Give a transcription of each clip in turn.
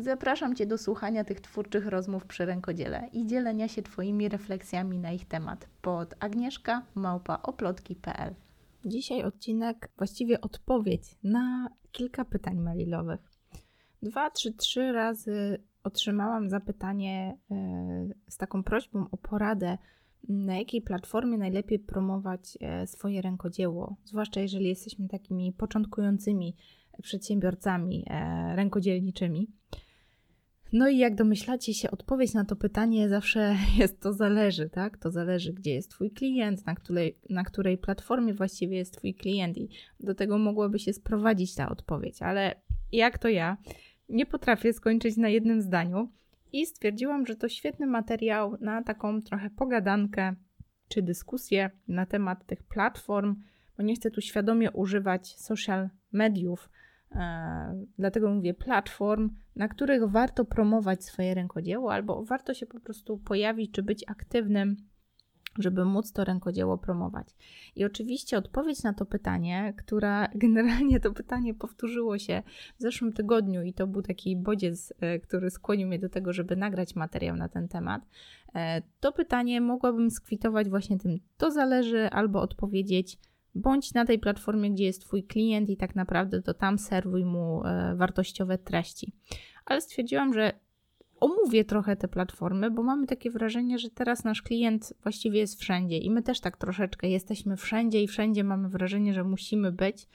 Zapraszam Cię do słuchania tych twórczych rozmów przy rękodziele i dzielenia się Twoimi refleksjami na ich temat pod agnieszka oplotki.pl. Dzisiaj odcinek, właściwie odpowiedź na kilka pytań mailowych. Dwa, trzy, trzy razy otrzymałam zapytanie e, z taką prośbą o poradę, na jakiej platformie najlepiej promować e, swoje rękodzieło, zwłaszcza jeżeli jesteśmy takimi początkującymi przedsiębiorcami e, rękodzielniczymi. No i jak domyślacie się, odpowiedź na to pytanie zawsze jest to zależy, tak? To zależy, gdzie jest Twój klient, na której, na której platformie właściwie jest Twój klient i do tego mogłaby się sprowadzić ta odpowiedź, ale jak to ja, nie potrafię skończyć na jednym zdaniu i stwierdziłam, że to świetny materiał na taką trochę pogadankę czy dyskusję na temat tych platform, bo nie chcę tu świadomie używać social mediów, dlatego mówię platform, na których warto promować swoje rękodzieło albo warto się po prostu pojawić czy być aktywnym żeby móc to rękodzieło promować. I oczywiście odpowiedź na to pytanie, która generalnie to pytanie powtórzyło się w zeszłym tygodniu i to był taki bodziec, e, który skłonił mnie do tego, żeby nagrać materiał na ten temat. E, to pytanie mogłabym skwitować właśnie tym, to zależy, albo odpowiedzieć, bądź na tej platformie, gdzie jest Twój klient i tak naprawdę to tam serwuj mu e, wartościowe treści. Ale stwierdziłam, że omówię trochę te platformy, bo mamy takie wrażenie, że teraz nasz klient właściwie jest wszędzie i my też tak troszeczkę jesteśmy wszędzie i wszędzie mamy wrażenie, że musimy być.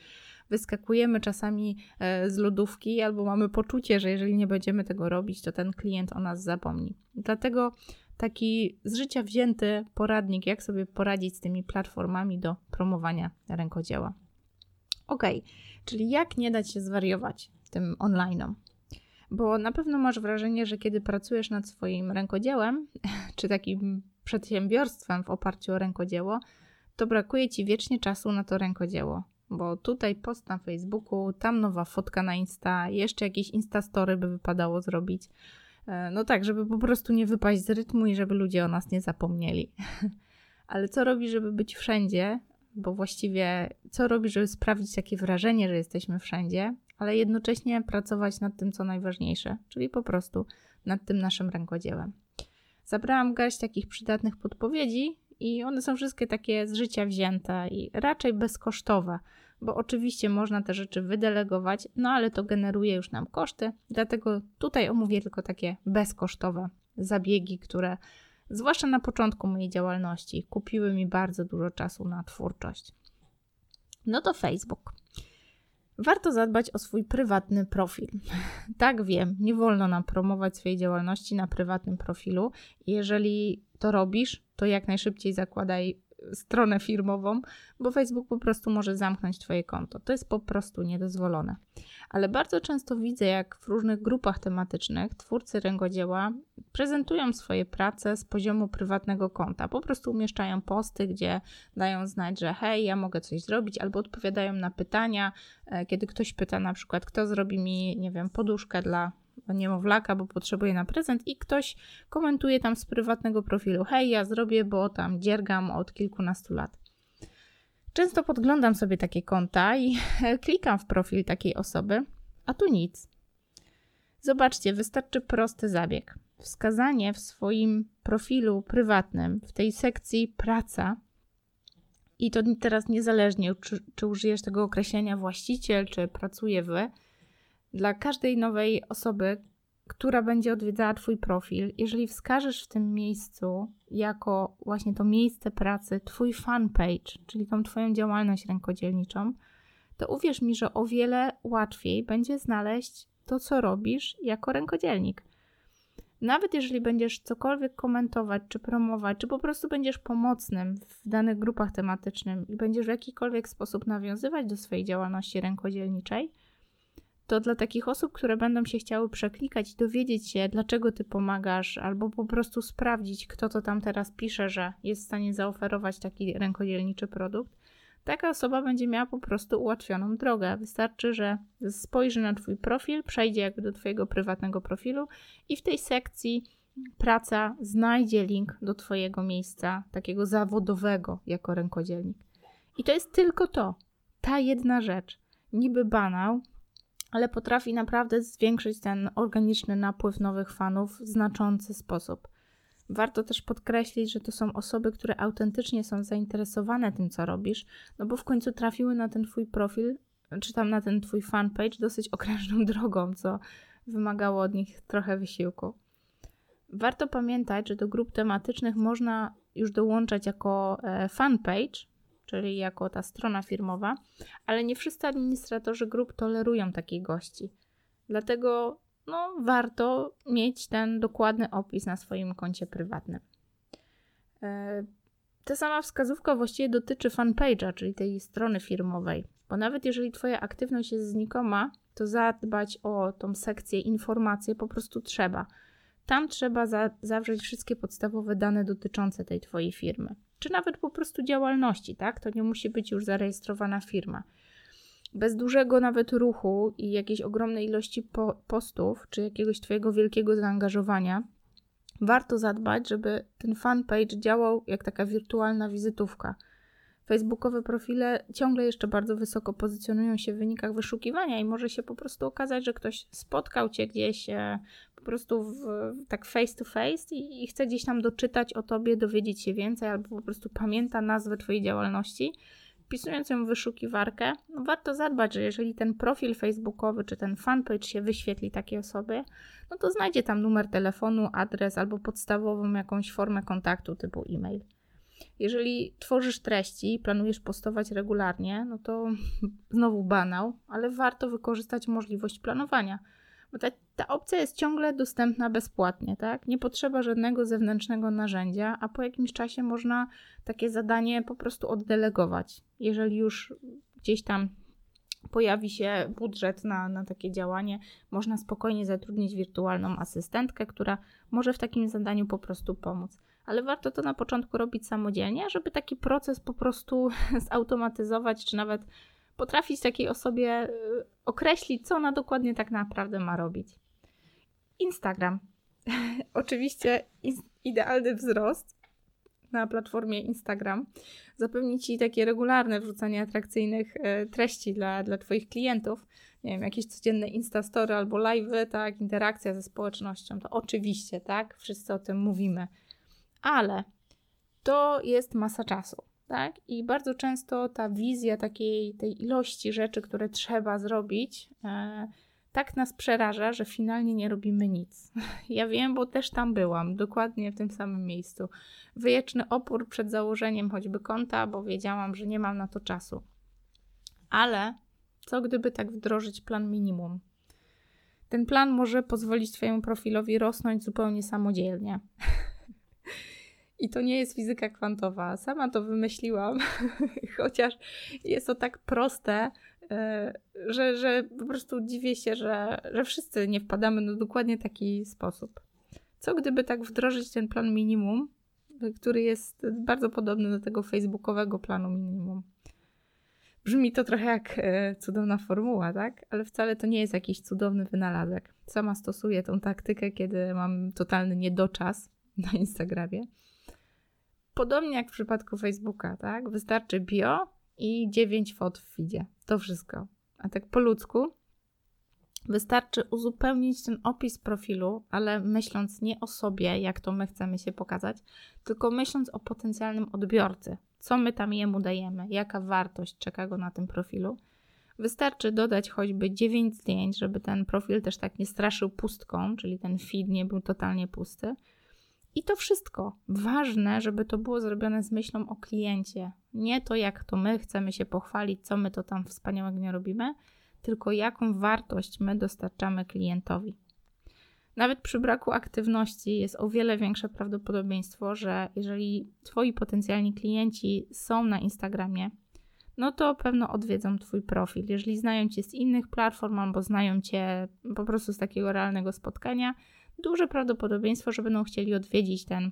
Wyskakujemy czasami e, z lodówki albo mamy poczucie, że jeżeli nie będziemy tego robić, to ten klient o nas zapomni. Dlatego taki z życia wzięty poradnik, jak sobie poradzić z tymi platformami do promowania rękodzieła. Ok, czyli jak nie dać się zwariować tym online'om? Bo na pewno masz wrażenie, że kiedy pracujesz nad swoim rękodziełem, czy takim przedsiębiorstwem w oparciu o rękodzieło, to brakuje ci wiecznie czasu na to rękodzieło. Bo tutaj post na Facebooku, tam nowa fotka na Insta, jeszcze jakieś Instastory by wypadało zrobić. E, no tak, żeby po prostu nie wypaść z rytmu i żeby ludzie o nas nie zapomnieli. Ale co robi, żeby być wszędzie? Bo właściwie co robi, żeby sprawić takie wrażenie, że jesteśmy wszędzie? ale jednocześnie pracować nad tym, co najważniejsze, czyli po prostu nad tym naszym rękodziełem. Zabrałam garść takich przydatnych podpowiedzi i one są wszystkie takie z życia wzięte i raczej bezkosztowe, bo oczywiście można te rzeczy wydelegować, no ale to generuje już nam koszty, dlatego tutaj omówię tylko takie bezkosztowe zabiegi, które zwłaszcza na początku mojej działalności kupiły mi bardzo dużo czasu na twórczość. No to Facebook. Warto zadbać o swój prywatny profil. Tak wiem, nie wolno nam promować swojej działalności na prywatnym profilu. Jeżeli to robisz, to jak najszybciej zakładaj stronę firmową, bo Facebook po prostu może zamknąć Twoje konto. To jest po prostu niedozwolone. Ale bardzo często widzę, jak w różnych grupach tematycznych twórcy rękodzieła prezentują swoje prace z poziomu prywatnego konta. Po prostu umieszczają posty, gdzie dają znać, że hej, ja mogę coś zrobić, albo odpowiadają na pytania, e, kiedy ktoś pyta na przykład, kto zrobi mi, nie wiem, poduszkę dla niemowlaka, bo potrzebuje na prezent i ktoś komentuje tam z prywatnego profilu, hej, ja zrobię, bo tam dziergam od kilkunastu lat. Często podglądam sobie takie konta i klikam w profil takiej osoby, a tu nic. Zobaczcie, wystarczy prosty zabieg. Wskazanie w swoim profilu prywatnym, w tej sekcji praca, i to teraz niezależnie, czy, czy użyjesz tego określenia właściciel, czy pracuje wy, dla każdej nowej osoby, która będzie odwiedzała Twój profil, jeżeli wskażesz w tym miejscu jako właśnie to miejsce pracy Twój fanpage, czyli tą Twoją działalność rękodzielniczą, to uwierz mi, że o wiele łatwiej będzie znaleźć to, co robisz jako rękodzielnik. Nawet jeżeli będziesz cokolwiek komentować, czy promować, czy po prostu będziesz pomocnym w danych grupach tematycznych i będziesz w jakikolwiek sposób nawiązywać do swojej działalności rękodzielniczej, to dla takich osób, które będą się chciały przeklikać i dowiedzieć się, dlaczego ty pomagasz, albo po prostu sprawdzić, kto to tam teraz pisze, że jest w stanie zaoferować taki rękodzielniczy produkt, taka osoba będzie miała po prostu ułatwioną drogę. Wystarczy, że spojrzy na Twój profil, przejdzie jakby do Twojego prywatnego profilu i w tej sekcji praca znajdzie link do Twojego miejsca takiego zawodowego jako rękodzielnik. I to jest tylko to, ta jedna rzecz. Niby banał, ale potrafi naprawdę zwiększyć ten organiczny napływ nowych fanów w znaczący sposób. Warto też podkreślić, że to są osoby, które autentycznie są zainteresowane tym, co robisz, no bo w końcu trafiły na ten Twój profil, czy tam na ten Twój fanpage dosyć okrężną drogą, co wymagało od nich trochę wysiłku. Warto pamiętać, że do grup tematycznych można już dołączać jako e, fanpage, czyli jako ta strona firmowa, ale nie wszyscy administratorzy grup tolerują takich gości. Dlatego no, warto mieć ten dokładny opis na swoim koncie prywatnym. E, ta sama wskazówka właściwie dotyczy fanpage'a, czyli tej strony firmowej, bo nawet jeżeli Twoja aktywność jest znikoma, to zadbać o tą sekcję informacje po prostu trzeba. Tam trzeba za zawrzeć wszystkie podstawowe dane dotyczące tej Twojej firmy, czy nawet po prostu działalności, tak? To nie musi być już zarejestrowana firma bez dużego nawet ruchu i jakiejś ogromnej ilości po postów, czy jakiegoś Twojego wielkiego zaangażowania, warto zadbać, żeby ten fanpage działał jak taka wirtualna wizytówka. Facebookowe profile ciągle jeszcze bardzo wysoko pozycjonują się w wynikach wyszukiwania i może się po prostu okazać, że ktoś spotkał cię gdzieś e, po prostu w, tak face to face i, i chce gdzieś tam doczytać o tobie, dowiedzieć się więcej, albo po prostu pamięta nazwę twojej działalności wpisując ją w wyszukiwarkę, no warto zadbać, że jeżeli ten profil facebookowy czy ten fanpage się wyświetli takiej osobie, no to znajdzie tam numer telefonu, adres albo podstawową jakąś formę kontaktu typu e-mail. Jeżeli tworzysz treści i planujesz postować regularnie, no to znowu banał, ale warto wykorzystać możliwość planowania – bo ta, ta opcja jest ciągle dostępna bezpłatnie, tak? Nie potrzeba żadnego zewnętrznego narzędzia, a po jakimś czasie można takie zadanie po prostu oddelegować. Jeżeli już gdzieś tam pojawi się budżet na, na takie działanie, można spokojnie zatrudnić wirtualną asystentkę, która może w takim zadaniu po prostu pomóc. Ale warto to na początku robić samodzielnie, żeby taki proces po prostu zautomatyzować, czy nawet potrafić takiej osobie y, określić, co ona dokładnie tak naprawdę ma robić. Instagram. Oczywiście idealny wzrost na platformie Instagram zapewni Ci takie regularne wrzucanie atrakcyjnych e, treści dla, dla Twoich klientów. Nie wiem, jakieś codzienne Instastory albo live, tak, interakcja ze społecznością. To oczywiście, tak, wszyscy o tym mówimy. Ale to jest masa czasu tak? I bardzo często ta wizja takiej, tej ilości rzeczy, które trzeba zrobić, e, tak nas przeraża, że finalnie nie robimy nic. Ja wiem, bo też tam byłam, dokładnie w tym samym miejscu. Wyjeczny opór przed założeniem choćby konta, bo wiedziałam, że nie mam na to czasu. Ale co gdyby tak wdrożyć plan minimum? Ten plan może pozwolić Twojemu profilowi rosnąć zupełnie samodzielnie. I to nie jest fizyka kwantowa. Sama to wymyśliłam, chociaż jest to tak proste, e, że, że po prostu dziwię się, że, że wszyscy nie wpadamy na dokładnie taki sposób. Co gdyby tak wdrożyć ten plan minimum, który jest bardzo podobny do tego facebookowego planu minimum? Brzmi to trochę jak e, cudowna formuła, tak? Ale wcale to nie jest jakiś cudowny wynalazek. Sama stosuję tą taktykę, kiedy mam totalny niedoczas na Instagramie. Podobnie jak w przypadku Facebooka, tak? Wystarczy bio i 9 fot w feedzie. To wszystko. A tak po ludzku wystarczy uzupełnić ten opis profilu, ale myśląc nie o sobie, jak to my chcemy się pokazać, tylko myśląc o potencjalnym odbiorcy. Co my tam jemu dajemy, jaka wartość czeka go na tym profilu. Wystarczy dodać choćby 9 zdjęć, żeby ten profil też tak nie straszył pustką, czyli ten feed nie był totalnie pusty i to wszystko. Ważne, żeby to było zrobione z myślą o kliencie. Nie to, jak to my chcemy się pochwalić, co my to tam wspaniałego nie robimy, tylko jaką wartość my dostarczamy klientowi. Nawet przy braku aktywności jest o wiele większe prawdopodobieństwo, że jeżeli Twoi potencjalni klienci są na Instagramie, no to pewno odwiedzą Twój profil. Jeżeli znają Cię z innych platform albo znają Cię po prostu z takiego realnego spotkania, duże prawdopodobieństwo, że będą chcieli odwiedzić ten,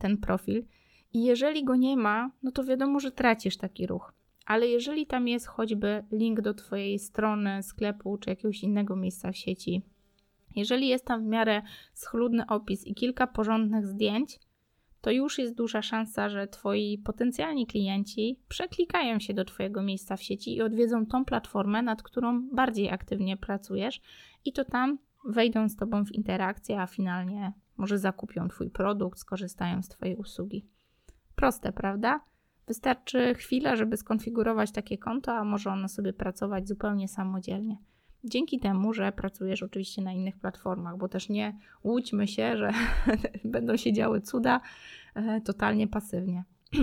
ten profil. I jeżeli go nie ma, no to wiadomo, że tracisz taki ruch. Ale jeżeli tam jest choćby link do Twojej strony, sklepu czy jakiegoś innego miejsca w sieci, jeżeli jest tam w miarę schludny opis i kilka porządnych zdjęć, to już jest duża szansa, że Twoi potencjalni klienci przeklikają się do Twojego miejsca w sieci i odwiedzą tą platformę, nad którą bardziej aktywnie pracujesz, i to tam wejdą z Tobą w interakcję, a finalnie może zakupią Twój produkt, skorzystają z Twojej usługi. Proste, prawda? Wystarczy chwila, żeby skonfigurować takie konto, a może ono sobie pracować zupełnie samodzielnie. Dzięki temu, że pracujesz oczywiście na innych platformach, bo też nie łudźmy się, że będą się działy cuda e, totalnie pasywnie.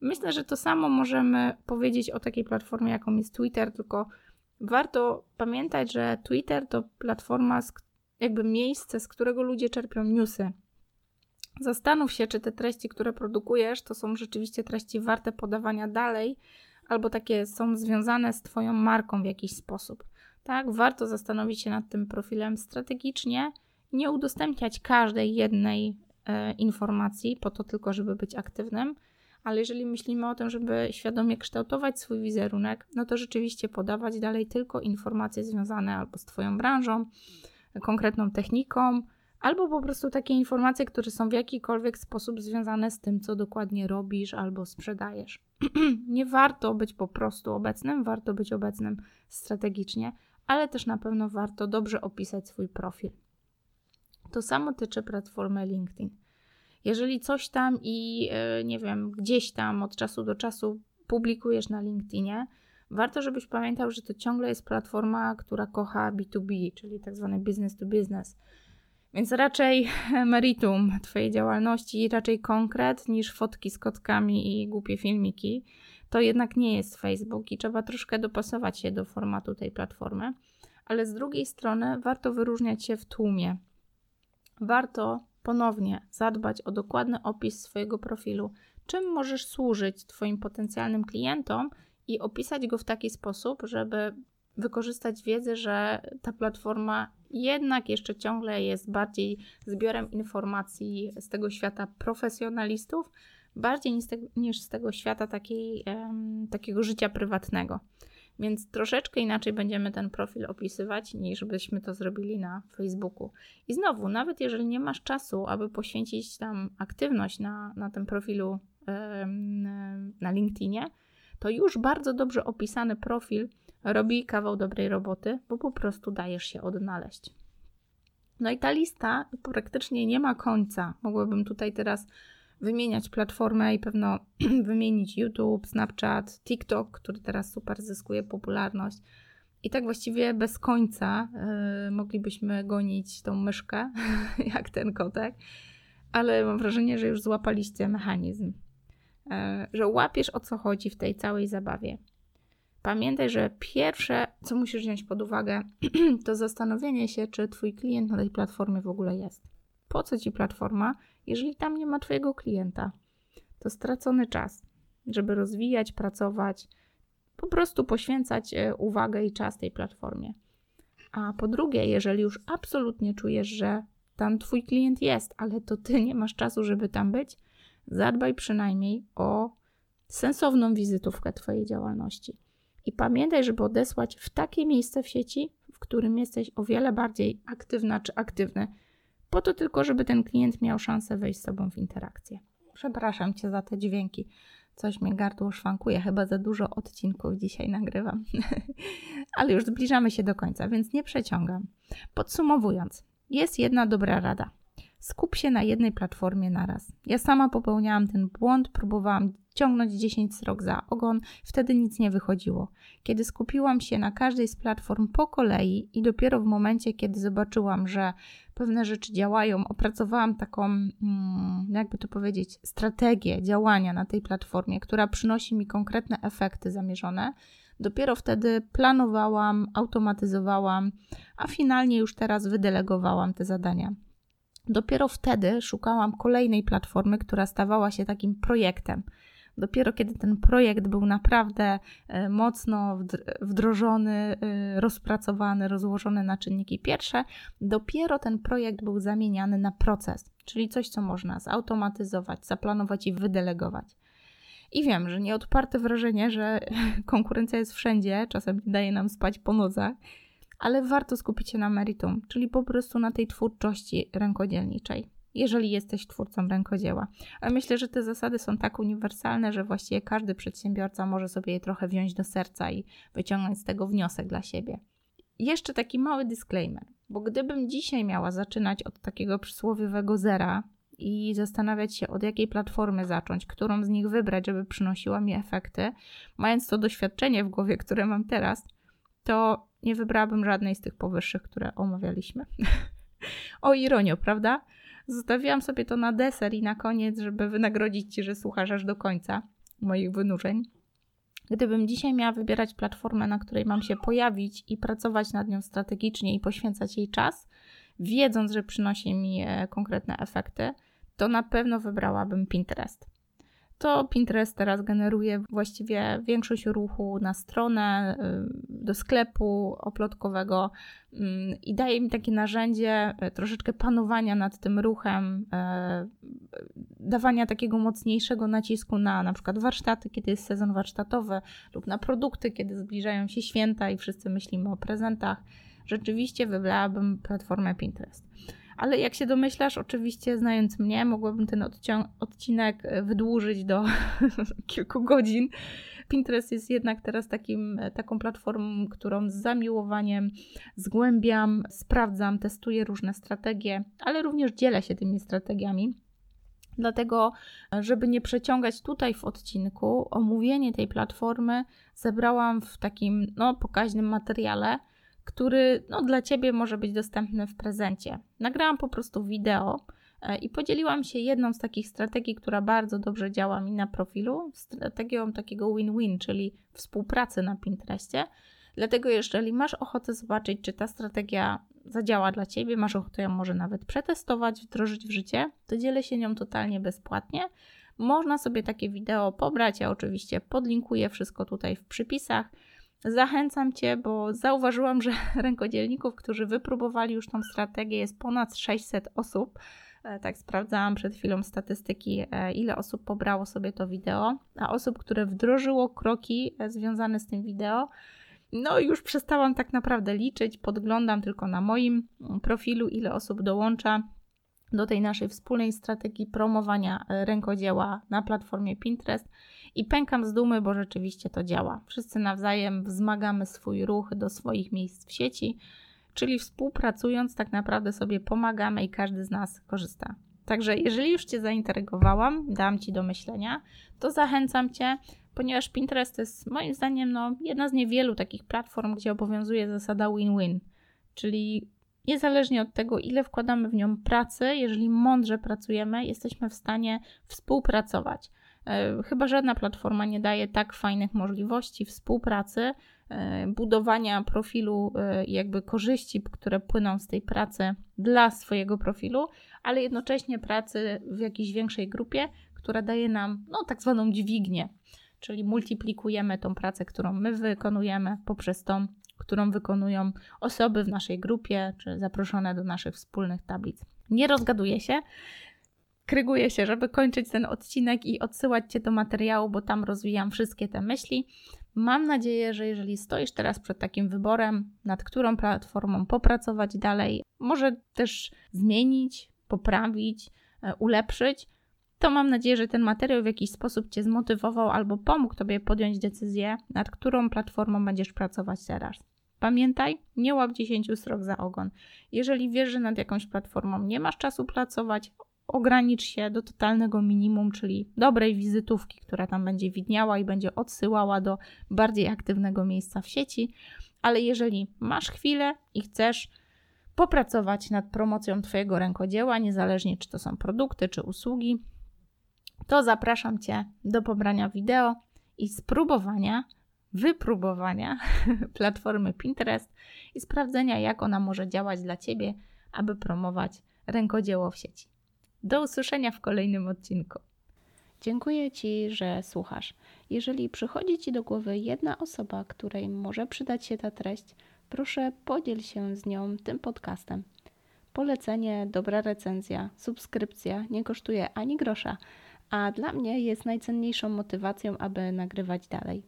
Myślę, że to samo możemy powiedzieć o takiej platformie, jaką jest Twitter, tylko warto pamiętać, że Twitter to platforma, jakby miejsce, z którego ludzie czerpią newsy. Zastanów się, czy te treści, które produkujesz, to są rzeczywiście treści warte podawania dalej, albo takie są związane z Twoją marką w jakiś sposób. Tak, warto zastanowić się nad tym profilem strategicznie, nie udostępniać każdej jednej e, informacji po to tylko, żeby być aktywnym, ale jeżeli myślimy o tym, żeby świadomie kształtować swój wizerunek, no to rzeczywiście podawać dalej tylko informacje związane albo z Twoją branżą, konkretną techniką, albo po prostu takie informacje, które są w jakikolwiek sposób związane z tym, co dokładnie robisz albo sprzedajesz. nie warto być po prostu obecnym, warto być obecnym strategicznie, ale też na pewno warto dobrze opisać swój profil. To samo tyczy platformy LinkedIn. Jeżeli coś tam i e, nie wiem, gdzieś tam od czasu do czasu publikujesz na LinkedInie, warto, żebyś pamiętał, że to ciągle jest platforma, która kocha B2B, czyli tak zwany business to business. Więc raczej meritum Twojej działalności, raczej konkret niż fotki z kotkami i głupie filmiki to jednak nie jest Facebook i trzeba troszkę dopasować się do formatu tej platformy, ale z drugiej strony warto wyróżniać się w tłumie. Warto ponownie zadbać o dokładny opis swojego profilu, czym możesz służyć Twoim potencjalnym klientom i opisać go w taki sposób, żeby wykorzystać wiedzę, że ta platforma jednak jeszcze ciągle jest bardziej zbiorem informacji z tego świata profesjonalistów, bardziej niż z tego, świata takiej, um, takiego życia prywatnego. Więc troszeczkę inaczej będziemy ten profil opisywać, niż byśmy to zrobili na Facebooku. I znowu, nawet jeżeli nie masz czasu, aby poświęcić tam aktywność na, na tym profilu um, na LinkedInie, to już bardzo dobrze opisany profil robi kawał dobrej roboty, bo po prostu dajesz się odnaleźć. No i ta lista praktycznie nie ma końca. Mogłabym tutaj teraz wymieniać platformę i pewno wymienić YouTube, Snapchat, TikTok, który teraz super zyskuje popularność. I tak właściwie bez końca yy, moglibyśmy gonić tą myszkę, jak ten kotek, ale mam wrażenie, że już złapaliście mechanizm, yy, że łapiesz o co chodzi w tej całej zabawie. Pamiętaj, że pierwsze, co musisz wziąć pod uwagę, to zastanowienie się, czy Twój klient na tej platformie w ogóle jest. Po co Ci platforma, jeżeli tam nie ma Twojego klienta? To stracony czas, żeby rozwijać, pracować, po prostu poświęcać e, uwagę i czas tej platformie. A po drugie, jeżeli już absolutnie czujesz, że tam Twój klient jest, ale to Ty nie masz czasu, żeby tam być, zadbaj przynajmniej o sensowną wizytówkę Twojej działalności. I pamiętaj, żeby odesłać w takie miejsce w sieci, w którym jesteś o wiele bardziej aktywna czy aktywny, po to tylko, żeby ten klient miał szansę wejść z sobą w interakcję. Przepraszam Cię za te dźwięki. Coś mnie gardło szwankuje, chyba za dużo odcinków dzisiaj nagrywam. Ale już zbliżamy się do końca, więc nie przeciągam. Podsumowując, jest jedna dobra rada. Skup się na jednej platformie naraz. Ja sama popełniałam ten błąd, próbowałam ciągnąć 10 srok za ogon, wtedy nic nie wychodziło. Kiedy skupiłam się na każdej z platform po kolei i dopiero w momencie, kiedy zobaczyłam, że pewne rzeczy działają, opracowałam taką, mm, jakby to powiedzieć, strategię działania na tej platformie, która przynosi mi konkretne efekty zamierzone. Dopiero wtedy planowałam, automatyzowałam, a finalnie już teraz wydelegowałam te zadania. Dopiero wtedy szukałam kolejnej platformy, która stawała się takim projektem Dopiero kiedy ten projekt był naprawdę e, mocno wdrożony, e, rozpracowany, rozłożony na czynniki pierwsze, dopiero ten projekt był zamieniany na proces, czyli coś, co można zautomatyzować, zaplanować i wydelegować. I wiem, że nie odparte wrażenie, że konkurencja jest wszędzie, czasem daje nam spać po nocach, ale warto skupić się na meritum, czyli po prostu na tej twórczości rękodzielniczej, jeżeli jesteś twórcą rękodzieła. Ale myślę, że te zasady są tak uniwersalne, że właściwie każdy przedsiębiorca może sobie je trochę wziąć do serca i wyciągnąć z tego wniosek dla siebie. Jeszcze taki mały disclaimer, bo gdybym dzisiaj miała zaczynać od takiego przysłowiowego zera, i zastanawiać się, od jakiej platformy zacząć, którą z nich wybrać, żeby przynosiła mi efekty, mając to doświadczenie w głowie, które mam teraz, to nie wybrałabym żadnej z tych powyższych, które omawialiśmy. o ironio, prawda? Zostawiłam sobie to na deser i na koniec, żeby wynagrodzić Ci, że słuchasz aż do końca moich wynurzeń. Gdybym dzisiaj miała wybierać platformę, na której mam się pojawić i pracować nad nią strategicznie i poświęcać jej czas, wiedząc, że przynosi mi e, konkretne efekty, to na pewno wybrałabym Pinterest. To Pinterest teraz generuje właściwie większość ruchu na stronę, y, do sklepu oplotkowego mm, i daje mi takie narzędzie y, troszeczkę panowania nad tym ruchem, y, dawania takiego mocniejszego nacisku na na przykład warsztaty, kiedy jest sezon warsztatowy, lub na produkty, kiedy zbliżają się święta i wszyscy myślimy o prezentach. Rzeczywiście wybrałabym platformę Pinterest. Ale jak się domyślasz, oczywiście znając mnie, mogłabym ten odcinek e, wydłużyć do kilku godzin. Pinterest jest jednak teraz takim, e, taką platformą, którą z zamiłowaniem zgłębiam, sprawdzam, testuję różne strategie, ale również dzielę się tymi strategiami. Dlatego, e, żeby nie przeciągać tutaj w odcinku, omówienie tej platformy zebrałam w takim no, pokaźnym materiale który no, dla Ciebie może być dostępny w prezencie. Nagrałam po prostu wideo e, i podzieliłam się jedną z takich strategii, która bardzo dobrze działa mi na profilu, strategią takiego win-win, czyli współpracy na Pinterestie. Dlatego, jeżeli masz ochotę zobaczyć, czy ta strategia zadziała dla Ciebie, masz ochotę ją może nawet przetestować, wdrożyć w życie, to dzielę się nią totalnie bezpłatnie. Można sobie takie wideo pobrać, ja oczywiście podlinkuję wszystko tutaj w przypisach. Zachęcam Cię, bo zauważyłam, że rękodzielników, którzy wypróbowali już tą strategię, jest ponad 600 osób. E, tak sprawdzałam przed chwilą statystyki, e, ile osób pobrało sobie to wideo, a osób, które wdrożyło kroki e, związane z tym wideo, no już przestałam tak naprawdę liczyć, podglądam tylko na moim mm, profilu, ile osób dołącza do tej naszej wspólnej strategii promowania rękodzieła na platformie Pinterest i pękam z dumy, bo rzeczywiście to działa. Wszyscy nawzajem wzmagamy swój ruch do swoich miejsc w sieci, czyli współpracując, tak naprawdę sobie pomagamy i każdy z nas korzysta. Także jeżeli już Cię zainterygowałam, dam Ci do myślenia, to zachęcam Cię, ponieważ Pinterest jest moim zdaniem no, jedna z niewielu takich platform, gdzie obowiązuje zasada win-win, czyli niezależnie od tego, ile wkładamy w nią pracy, jeżeli mądrze pracujemy, jesteśmy w stanie współpracować. E, chyba żadna platforma nie daje tak fajnych możliwości współpracy, e, budowania profilu e, jakby korzyści, które płyną z tej pracy dla swojego profilu, ale jednocześnie pracy w jakiejś większej grupie, która daje nam no, tak zwaną dźwignię, czyli multiplikujemy tą pracę, którą my wykonujemy poprzez tą, którą wykonują osoby w naszej grupie, czy zaproszone do naszych wspólnych tablic. Nie rozgaduję się. Kryguję się, żeby kończyć ten odcinek i odsyłać Cię do materiału, bo tam rozwijam wszystkie te myśli. Mam nadzieję, że jeżeli stoisz teraz przed takim wyborem, nad którą platformą popracować dalej, może też zmienić, poprawić, e, ulepszyć, to mam nadzieję, że ten materiał w jakiś sposób Cię zmotywował albo pomógł Tobie podjąć decyzję, nad którą platformą będziesz pracować teraz. Pamiętaj, nie łap 10 srok za ogon. Jeżeli wiesz, że nad jakąś platformą nie masz czasu pracować, ogranicz się do totalnego minimum, czyli dobrej wizytówki, która tam będzie widniała i będzie odsyłała do bardziej aktywnego miejsca w sieci. Ale jeżeli masz chwilę i chcesz popracować nad promocją Twojego rękodzieła, niezależnie czy to są produkty, czy usługi, to zapraszam Cię do pobrania wideo i spróbowania, wypróbowania platformy Pinterest i sprawdzenia, jak ona może działać dla Ciebie, aby promować rękodzieło w sieci. Do usłyszenia w kolejnym odcinku. Dziękuję Ci, że słuchasz. Jeżeli przychodzi Ci do głowy jedna osoba, której może przydać się ta treść, proszę podziel się z nią tym podcastem. Polecenie, dobra recenzja, subskrypcja nie kosztuje ani grosza, a dla mnie jest najcenniejszą motywacją, aby nagrywać dalej.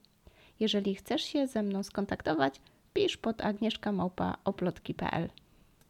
Jeżeli chcesz się ze mną skontaktować, pisz pod agnieszkamałpa.oplotki.pl